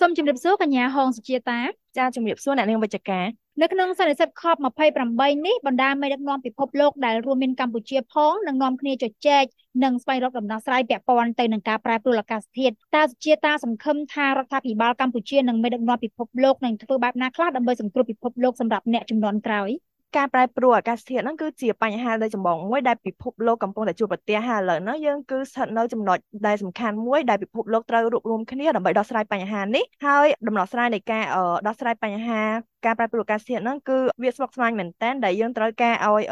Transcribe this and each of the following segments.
សូមជម្រាបសួរកញ្ញាហងសុជាតាចាជំរាបសួរអ្នកនាងវិជ្ជការនៅក្នុងសន្និសីទ COP28 នេះបណ្ដាមេដឹកនាំពិភពលោកដែលរួមមានកម្ពុជាផងនឹងនាំគ្នាជជែកនិងស្វែងរកដំណោះស្រាយពាក់ព័ន្ធទៅនឹងការប្រែប្រួលអាកាសធាតុតើសុជាតាសង្ឃឹមថារដ្ឋាភិបាលកម្ពុជានិងមេដឹកនាំពិភពលោកនឹងធ្វើបែបណាខ្លះដើម្បីសង្គ្រោះពិភពលោកសម្រាប់អ្នកជំនាន់ក្រោយ ការប្រែប្រួលអាកាសធាតុហ្នឹងគឺជាបញ្ហាដែលចម្បងមួយដែលពិភពលោកកំពុងតែជួបប្រទះហើយឥឡូវហ្នឹងយើងគឺស្ថិតនៅចំណុចដែលសំខាន់មួយដែលពិភពលោកត្រូវរួបរวมគ្នាដើម្បីដោះស្រាយបញ្ហានេះហើយដំណោះស្រាយនៃការដោះស្រាយបញ្ហា ការប្រែប្រួលអាកាសធាតុហ្នឹងគឺវាស្មុគស្មាញមែនតើដែលយើងត្រូវការឲ្យ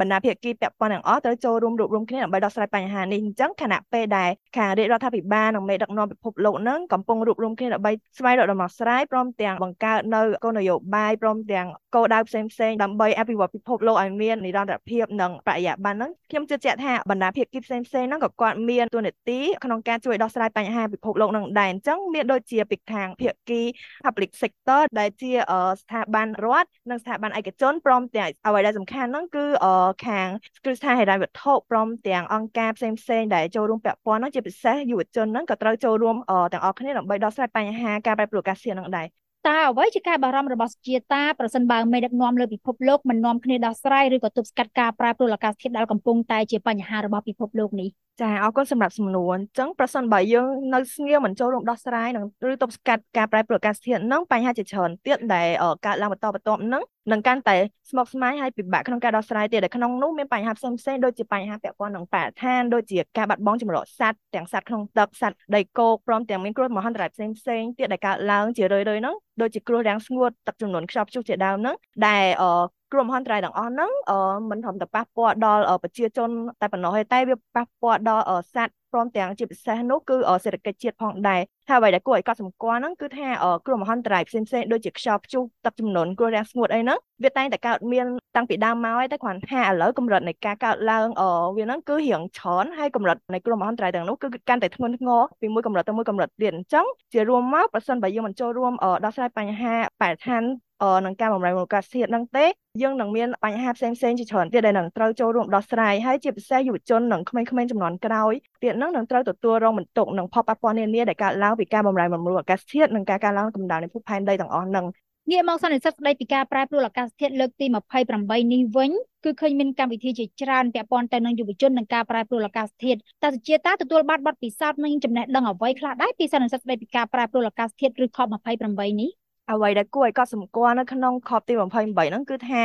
បណ្ដាភាគីពាក់ព័ន្ធទាំងអស់ត្រូវចូលរួមរួបរวมគ្នាដើម្បីដោះស្រាយបញ្ហានេះអញ្ចឹងខណៈពេលដែលខាងរាជរដ្ឋាភិបាលនិងមេដឹកនាំពិភពលោកហ្នឹងកំពុងរួបរวมគ្នាដើម្បីស្វែងរកដំណោះស្រាយព្រមទាំងបង្កើតនៅគោលនយោបាយព្រមទាំងគោលដៅផ្សេងផ្សេងដើម្បីអភិវឌ្ឍពិភពលោកឲ្យមាននិរន្តរភាពនិងបរិយាបន្នហ្នឹងខ្ញុំជឿជាក់ថាបណ្ដាភាគីផ្សេងផ្សេងហ្នឹងក៏គាត់មានទួនាទីក្នុងការជួយដោះស្រាយបញ្ហាពិភពលោកហ្នឹងដែរអញ្ចឹងមានដូចជាពីខាងភាគី public sector ដែលជា ស្ថាប័នរដ្ឋនិងស្ថាប័នឯកជនព្រមទាំងអ្វីដែលសំខាន់ហ្នឹងគឺខាងគ្រឹះស្ថានហិរញ្ញវត្ថុព្រមទាំងអង្គការផ្សេងផ្សេងដែលចូលរួមពាក់ព័ន្ធហ្នឹងជាពិសេសយុវជនហ្នឹងក៏ត្រូវចូលរួមទាំងអស់គ្នាដើម្បីដោះស្រាយបញ្ហាការប្រែប្រួលអាកាសធាតុហ្នឹងដែរតើអ្វីជាការបារម្ភរបស់ជាតាប្រសិនបើមេដឹកនាំលើពិភពលោកមិននាំគ្នាដោះស្រាយឬក៏ទប់ស្កាត់ការប្រែប្រួលអាកាសធាតុដែលកំពុងតែជាបញ្ហារបស់ពិភពលោកនេះ ចាអរគុណសម្រាប់សំណួរអញ្ចឹងប្រសិនបើយើងនៅស្ងៀមមិនចូលរួមដោះស្រាយនឹងឬទប់ស្កាត់ការប្រែប្រួលអាកាសធាតុនឹងបញ្ហាជាច្រើនទៀតដែលកើតឡើងបន្តបន្ទាប់នឹងនឹងកាន់តែស្មុគស្មាញហើយពិបាកក្នុងការដោះស្រាយទៀតដែលក្នុងនោះមានបញ្ហាផ្សេងផ្សេងដូចជាបញ្ហាពាក់ព័ន្ធនឹងបរិស្ថានដូចជាការបាត់បង់ចម្រុះសត្វទាំងសត្វក្នុងទឹកសត្វដីគោកព្រមទាំងមានគ្រោះមហន្តរាយផ្សេងផ្សេងទៀតដែលកើតឡើងជារឿយៗហ្នឹងដូចជាគ្រោះរាំងស្ងួតទឹកចំនួនខ្យល់ព្យុះជាដើមហ្នឹងដែល គ្រោះមហន្តរាយទាំងអស់ហ្នឹងមិនត្រឹមតែប៉ះពាល់ដល់ប្រជាជនតែប៉ុណ្ណោះទេតែវាប៉ះពាល់ដល់សត្វព្រមទាំងជាពិសេសនោះគឺសេដ្ឋកិច្ចជាតិផងដែរហើយអ្វីដែលគួរឲ្យកត់សម្គាល់ហ្នឹងគឺថាគ្រោះមហន្តរាយផ្សេងផ្សេងដូចជាខ្យល់ព្យុះទឹកជំនន់គ្រោះរាំងស្ងួតអីហ្នឹងវាតែងតែកើតមានតាំងពីដើមមកហើយតែគ្រាន់ថាឥឡូវកម្រិតនៃការកើតឡើងវាហ្នឹងគឺរៀងច្រើនហើយកម្រិតនៃគ្រោះមហន្តរាយទាំងនោះគឺកាន់តែធ្ងន់ធ្ងរពីមួយកម្រិតទៅមួយកម្រិតទៀតអញ្ចឹងជារួមមកប្រសិនបើយើងមិនចូលរួមដោះស្រាយបញ្ហាបរិស្ថាន នឹងការបម្រែបម្រួលអាកាសធាតុហ្នឹងទេយើងនឹងមានបញ្ហាផ្សេងផ្សេងជាច្រើនទៀតដែលនឹងត្រូវចូលរួមដោះស្រាយហើយជាពិសេសយុវជននិងក្មេងៗចំនួនក្រោយទៀតហ្នឹងនឹងត្រូវទទួលរងបន្ទុកនិងផលប៉ះពាល់នានាដែលកើតឡើងពីការបម្រែបម្រួលអាកាសធាតុនិងការកើនឡើងកម្ដៅនៃភពផែនដីទាំងអស់ហ្នឹងងាកមកសន្និសីទស្ដីពីការប្រែប្រួលអាកាសធាតុលើកទី28នេះវិញគឺឃើញមានកម្មវិធីជាច្រើនពាក់ព័ន្ធទៅនឹងយុវជននិងការប្រែប្រួលអាកាសធាតុតើជាតាទទួលបានបទពិសោធន៍និងចំណេះដឹងអ្វីខ្លះដែរពីសន្និសីទស្ដីពីការប្រែប្រួលអាកាសធាតុឬ COP28 នេះ អ្វីដែលគួរឲ្យកត់សម្គាល់នៅក្នុងខបទី28ហ្នឹងគឺថា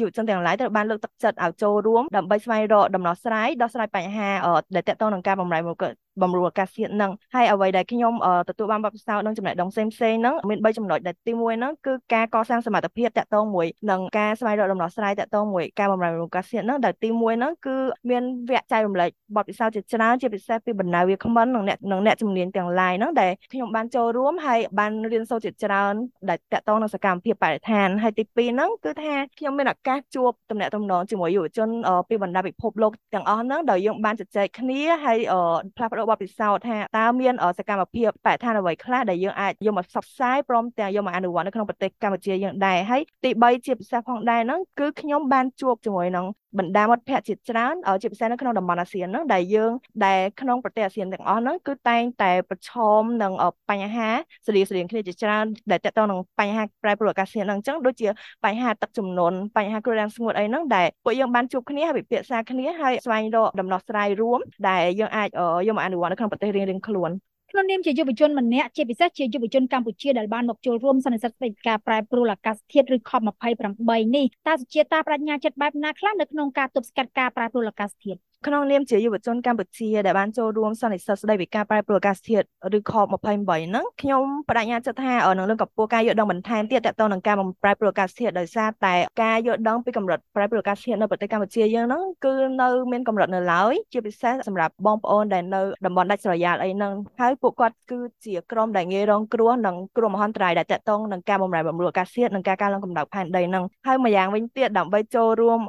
យុវជនទាំងឡាយត្រូវបានលើកទឹកចិត្តឲ្យចូលរួមដើម្បីស្វែងរកដំណោះស្រាយដោះស្រាយបញ្ហាដែលទាក់ទងនឹងការបម្រែបម្រួល បំរុងអាកាសធាតុហ្នឹងហើយអ្វីដែលខ្ញុំទទួលបានបទពិសោធន៍នឹងចំណេះដឹងផ្សេងផ្សេងហ្នឹងមាន3ចំណុចដែលទី1ហ្នឹងគឺការកសាងសមត្ថភាពតាក់ទងមួយនឹងការស្វែងរកដំណោះស្រាយតាក់ទងមួយការបម្រែបម្រួលអាកាសធាតុហ្នឹងដែលទី1ហ្នឹងគឺមានវគ្គចែករំលែកបទពិសោធន៍ជាច្រើនជាពិសេសពីបណ្ដាវាគ្មិននិងអ្នកនិងអ្នកជំនាញទាំងឡាយហ្នឹងដែលខ្ញុំបានចូលរួមហើយបានរៀនសូត្រជាច្រើនដែលតាក់ទងនឹងសកម្មភាពបរិស្ថានហើយទី2ហ្នឹងគឺថាខ្ញុំមានឱកាសជួបតំណែងតំណងជាមួយយុវជនពីបណ្ដាពិភពលោកទាំងអស់ហ្នឹងដោយយើងបានជជែកគ្នាហើយផ្លាស់ប្ដូរបទពិសោធន៍ថាតើមានសកម្មភាពបរិស្ថានអ្វីខ្លះដែលយើងអាចយកមកផ្សព្វផ្សាយព្រមទាំងយកមកអនុវត្តនៅក្នុងប្រទេសកម្ពុជាយើងដែរហើយទី3ជាពិសេសផងដែរហ្នឹងគឺខ្ញុំបានជួបជាមួយនឹងបណ្ដាមិត្តភ័ក្តិជាច្រើនជាពិសេសនៅក្នុងតំបន់អាស៊ានហ្នឹងដែលយើងដែលក្នុងប្រទេសអាស៊ានទាំងអស់ហ្នឹងគឺតែងតែប្រឈមនឹងបញ្ហាស្រៀងស្រៀងគ្នាជាច្រើនដែលតកតងនឹងបញ្ហាប្រែប្រួលអាកាសធាតុហ្នឹងអញ្ចឹងដូចជាបញ្ហាទឹកជំនន់បញ្ហាគ្រោះរាំងស្ងួតអីហ្នឹងដែលពួកយើងបានជួបគ្នាហើយពិភាក្សាគ្នាហើយស្វែងរកដំណោះស្រាយរួមដែលយើងអាចយកមកអនុវត្តនៅក្នុងប្រទេសរៀងៗខ្លួនក្នុងនាមជាយុវជនម្នាក់ជាពិសេសជាយុវជនកម្ពុជាដែលបានមកចូលរួមសន្និសីទស្តីពីការប្រែប្រួលអាកាសធាតុឬ COP28 នេះតើសុជាតាបញ្ញាចិត្តបែបណាខ្លះនៅក្នុងការទប់ស្កាត់ការប្រែប្រួលអាកាសធាតុ ក្នុងនាមជាយុវជនកម្ពុជាដែលបានចូលរួមសន្និសីទស្តីពីការប្រែប្រួលអាកាសធាតុឬ COP28 ហ្នឹងខ្ញុំបដិញ្ញាចិត្តថានឹងលើកកម្ពស់ការយល់ដឹងបន្ថែមទៀតទាក់ទងនឹងការប្រែប្រួលអាកាសធាតុដោយសារតែការយល់ដឹងពីកម្រិតប្រែប្រួលអាកាសធាតុនៅប្រទេសកម្ពុជាយើងហ្នឹងគឺនៅមានកម្រិតនៅឡើយជាពិសេសសម្រាប់បងប្អូនដែលនៅតំបន់ដាច់ស្រយាលអីហ្នឹងហើយពួកគាត់គឺជាក្រុមដែលងាយរងគ្រោះនឹងគ្រោះមហន្តរាយដែលទាក់ទងនឹងការបម្រែបម្រួលអាកាសធាតុនិងការកើនឡើងកម្ដៅផែនដីហ្នឹងហើយម្យ៉ាងវិញទៀតដើម្បីចូលរួម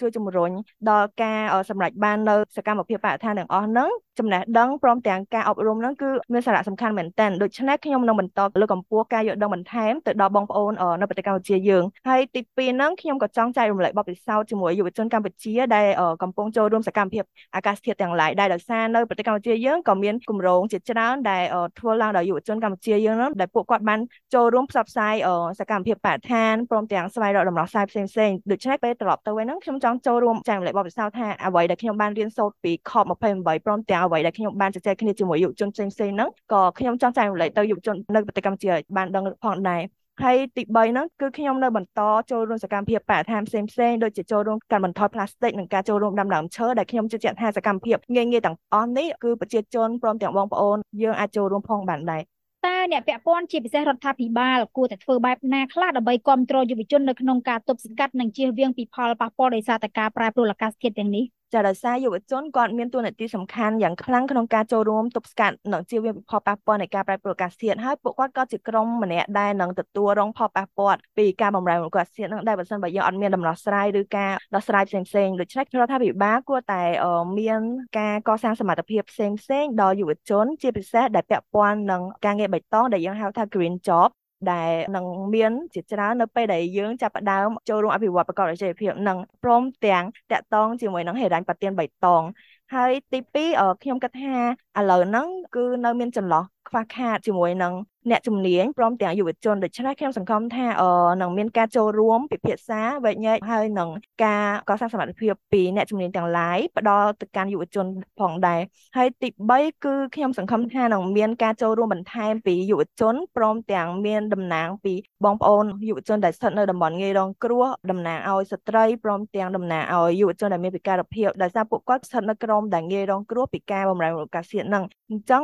ជួយជំរុញដល់ការសម្រេចបាននៅសកម្មភាពបរិស្ថានទាំងអស់ហ្នឹង ចំណេះដឹងព្រមទាំងការអប់រំហ្នឹងគឺមានសារៈសំខាន់មែនទែនដូច្នេះខ្ញុំនឹងបន្តលើកកម្ពស់ការយល់ដឹងបន្ថែមទៅដល់បងប្អូននៅប្រទេសកម្ពុជាយើងហើយទី2ហ្នឹងខ្ញុំក៏ចង់ចែករំលែកបទពិសោធន៍ជាមួយយុវជនកម្ពុជាដែលកំពុងចូលរួមសកម្មភាពអាកាសធាតុទាំងឡាយដែលដោយសារនៅប្រទេសកម្ពុជាយើងក៏មានគម្រោងជាច្រើនដែលធ្វើឡើងដោយយុវជនកម្ពុជាយើងហ្នឹងដែលពួកគាត់បានចូលរួមផ្សព្វផ្សាយសកម្មភាពបរិស្ថានព្រមទាំងស្វែងរកដំណោះស្រាយផ្សេងផ្សេងដូច្នេះពេលត្រឡប់ទៅវិញហ្នឹងខ្ញុំចង់ចូលរួមចែករំលែកបទពិសោធន៍ថាអ្វីដែលខ្ញុំបានរៀនសូត្រពី COP28 ព្រមទាំងអ្វីដែលខ្ញុំបានជជែកគ្នាជាមួយយុវជនផ្សេងផ្សេងហ្នឹងក៏ខ្ញុំចង់ចែករំលែកទៅយុវជននៅប្រទេសកម្ពុជាឲ្យបានដឹងផងដែរហើយទី3ហ្នឹងគឺខ្ញុំនៅបន្តចូលរួមសកម្មភាពបរិស្ថានផ្សេងផ្សេងដូចជាចូលរួមកាត់បន្ថយផ្លាស្ទិកនិងការចូលរួមដាំដើមឈើដែលខ្ញុំជឿជាក់ថាសកម្មភាពងាយៗទាំងអស់នេះគឺប្រជាជនព្រមទាំងបងប្អូនយើងអាចចូលរួមផងបានដែរតើអ្នកពាក់ព័ន្ធជាពិសេសរដ្ឋាភិបាលគួរតែធ្វើបែបណាខ្លះដើម្បីគ្រប់គ្រងយុវជននៅក្នុងការទប់ស្កាត់និងជៀសវាងពីផលប៉ះពាល់ដោយសារតែការប្រែប្រួលអាកាសធាតុទាំងនេះ ចាដោយសារយុវជនគាត់មានតួនាទីសំខាន់យ៉ាងខ្លាំងក្នុងការចូលរួមទប់ស្កាត់និងជៀសវាងផលប៉ះពាល់នៃការប្រែប្រួលអាកាសធាតុហើយពួកគាត់ក៏ជាក្រុមម្នាក់ដែលនឹងទទួលរងផលប៉ះពាល់ពីការបម្រែបម្រួលអាកាសធាតុនឹងដែរបើសិនបើយើងអត់មានដំណោះស្រាយឬការដោះស្រាយផ្សេងផ្សេងដូច្នេះរដ្ឋាភិបាលគួរតែមានការកសាងសមត្ថភាពផ្សេងផ្សេងដល់យុវជន ជាពិសេសដែលពាក់ព័ន្ធនឹងការងារបៃតងដែលយើងហៅថា green job ដែលនឹងមានជាច្រើននៅពេលដែលយើងចាប់ផ្ដើមចូលរួមអភិវឌ្ឍប្រកបដោយចីរភាពនិងព្រមទាំងតាក់ទងជាមួយនឹងហេរ៉ាញ់ប៉ាទៀនបៃតងហើយទី2ខ្ញុំគិតថាឥឡូវហ្នឹងគឺនៅមានចន្លោះខ្វះខាតជាមួយនឹង អ្នកជំនាញព្រមទាំងយុវជនដូច្នេះខ្ញុំសង្ឃឹមថានឹងមានការចូលរួមពិភាក្សាវែកញែកហើយនឹងការកសាងសមត្ថភាពពីអ្នកជំនាញទាំងឡាយផ្ដល់ទៅកាន់យុវជនផងដែរហើយទី3គឺខ្ញុំសង្ឃឹមថានឹងមានការចូលរួមបន្ថែមពីយុវជនព្រមទាំងមានតំណាងពីបងប្អូនយុវជនដែលស្ថិតនៅតំបន់ងាយរងគ្រោះតំណាងឲ្យស្ត្រីព្រមទាំងតំណាងឲ្យយុវជនដែលមានពិការភាពដោយសារពួកគាត់ស្ថិតនៅក្រុមដែលងាយរងគ្រោះពីការបម្រែបម្រួលអាកាសធាតុនឹងអញ្ចឹង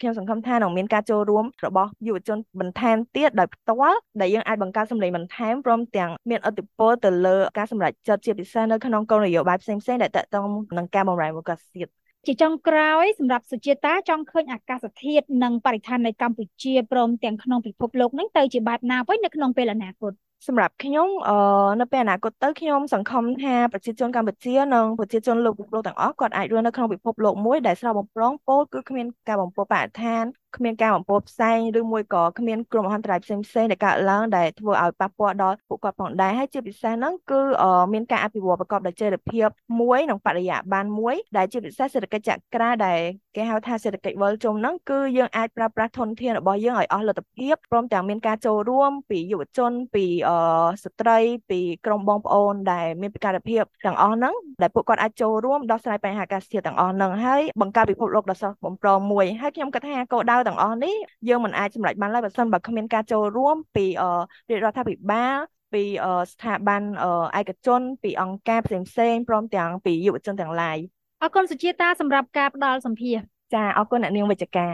ខ្ញុំសង្ឃឹមថានឹងមានការចូលរួមរបស់យុវជនបន្ថែមទៀតដោយផ្ទាល់ដែលយើងអាចបង្កើតសម្លេងបន្ថែមព្រមទាំងមានឥទ្ធិពលទៅលើការសម្រេចចិត្តជាពិសេសនៅក្នុងគោលនយោបាយផ្សេងៗដែលតកតងនឹងការបម្រែបម្រួលអាកាសធាតុជាចុងក្រោយសម្រាប់សុជាតាចង់ឃើញអាកាសធាតុនិងបរិស្ថាននៅកម្ពុជាព្រមទាំងក្នុងពិភពលោកនឹងទៅជាបែបណាវិញនៅក្នុងពេលអនាគត សម្រាប់ខ្ញុំអឺនៅពេលអនាគតទៅខ្ញុំសង្ឃឹមថាប្រជាជនកម្ពុជានិងប្រជាជនលោកពិភពលោកទាំងអស់គាត់អាចរស់នៅក្នុងពិភពលោកមួយដែលស្រស់បំព្រងពោលគឺគ្មានការបំពុលបរិស្ថានគ្មានការបំពុលផ្សែងឬមួយក៏គ្មានគ្រោះមហន្តរាយផ្សេងផ្សេងដែលកើតឡើងដែលធ្វើឲ្យប៉ះពាល់ដល់ពួកគាត់ផងដែរហើយជាពិសេសហ្នឹងគឺមានការអភិវឌ្ឍប្រកបដោយចីរភាពមួយនិងបរិយាបន្នមួយដែលជាពិសេសសេដ្ឋកិច្ចចក្រាដែលគេហៅថាសេដ្ឋកិច្ចវិលជុំហ្នឹងគឺយើងអាចប្រើប្រាស់ធនធានរបស់យើងឲ្យអស់លទ្ធភាពព្រមទាំងមានការចូលរួមពីយុវជនពីស្ត្រីពីក្រុមបងប្អូនដែលមានពិការភាពទាំងអស់ហ្នឹងដែលពួកគាត់អាចចូលរួមដោះស្រាយបញ្ហាអាកាសធាតុទាំងអស់ហ្នឹងហើយបង្កើតពិភពលោកដ៏ស្រស់បំព្រងមួយហើយខ្ញុំគិតថាគោលដៅទាំងអស់នេះយើងមិនអាចសម្រេចបានឡើយបើសិនបើគ្មានការចូលរួមពីរាជរដ្ឋាភិបាលពីស្ថាប័នឯកជនពីអង្គការផ្សេងផ្សេងព្រមទាំងពីយុវជនទាំងឡាយអរគុណសុជាតាសម្រាប់ការផ្ដល់សម្ភារចាអរគុណអ្នកនាងវិជ្ជការ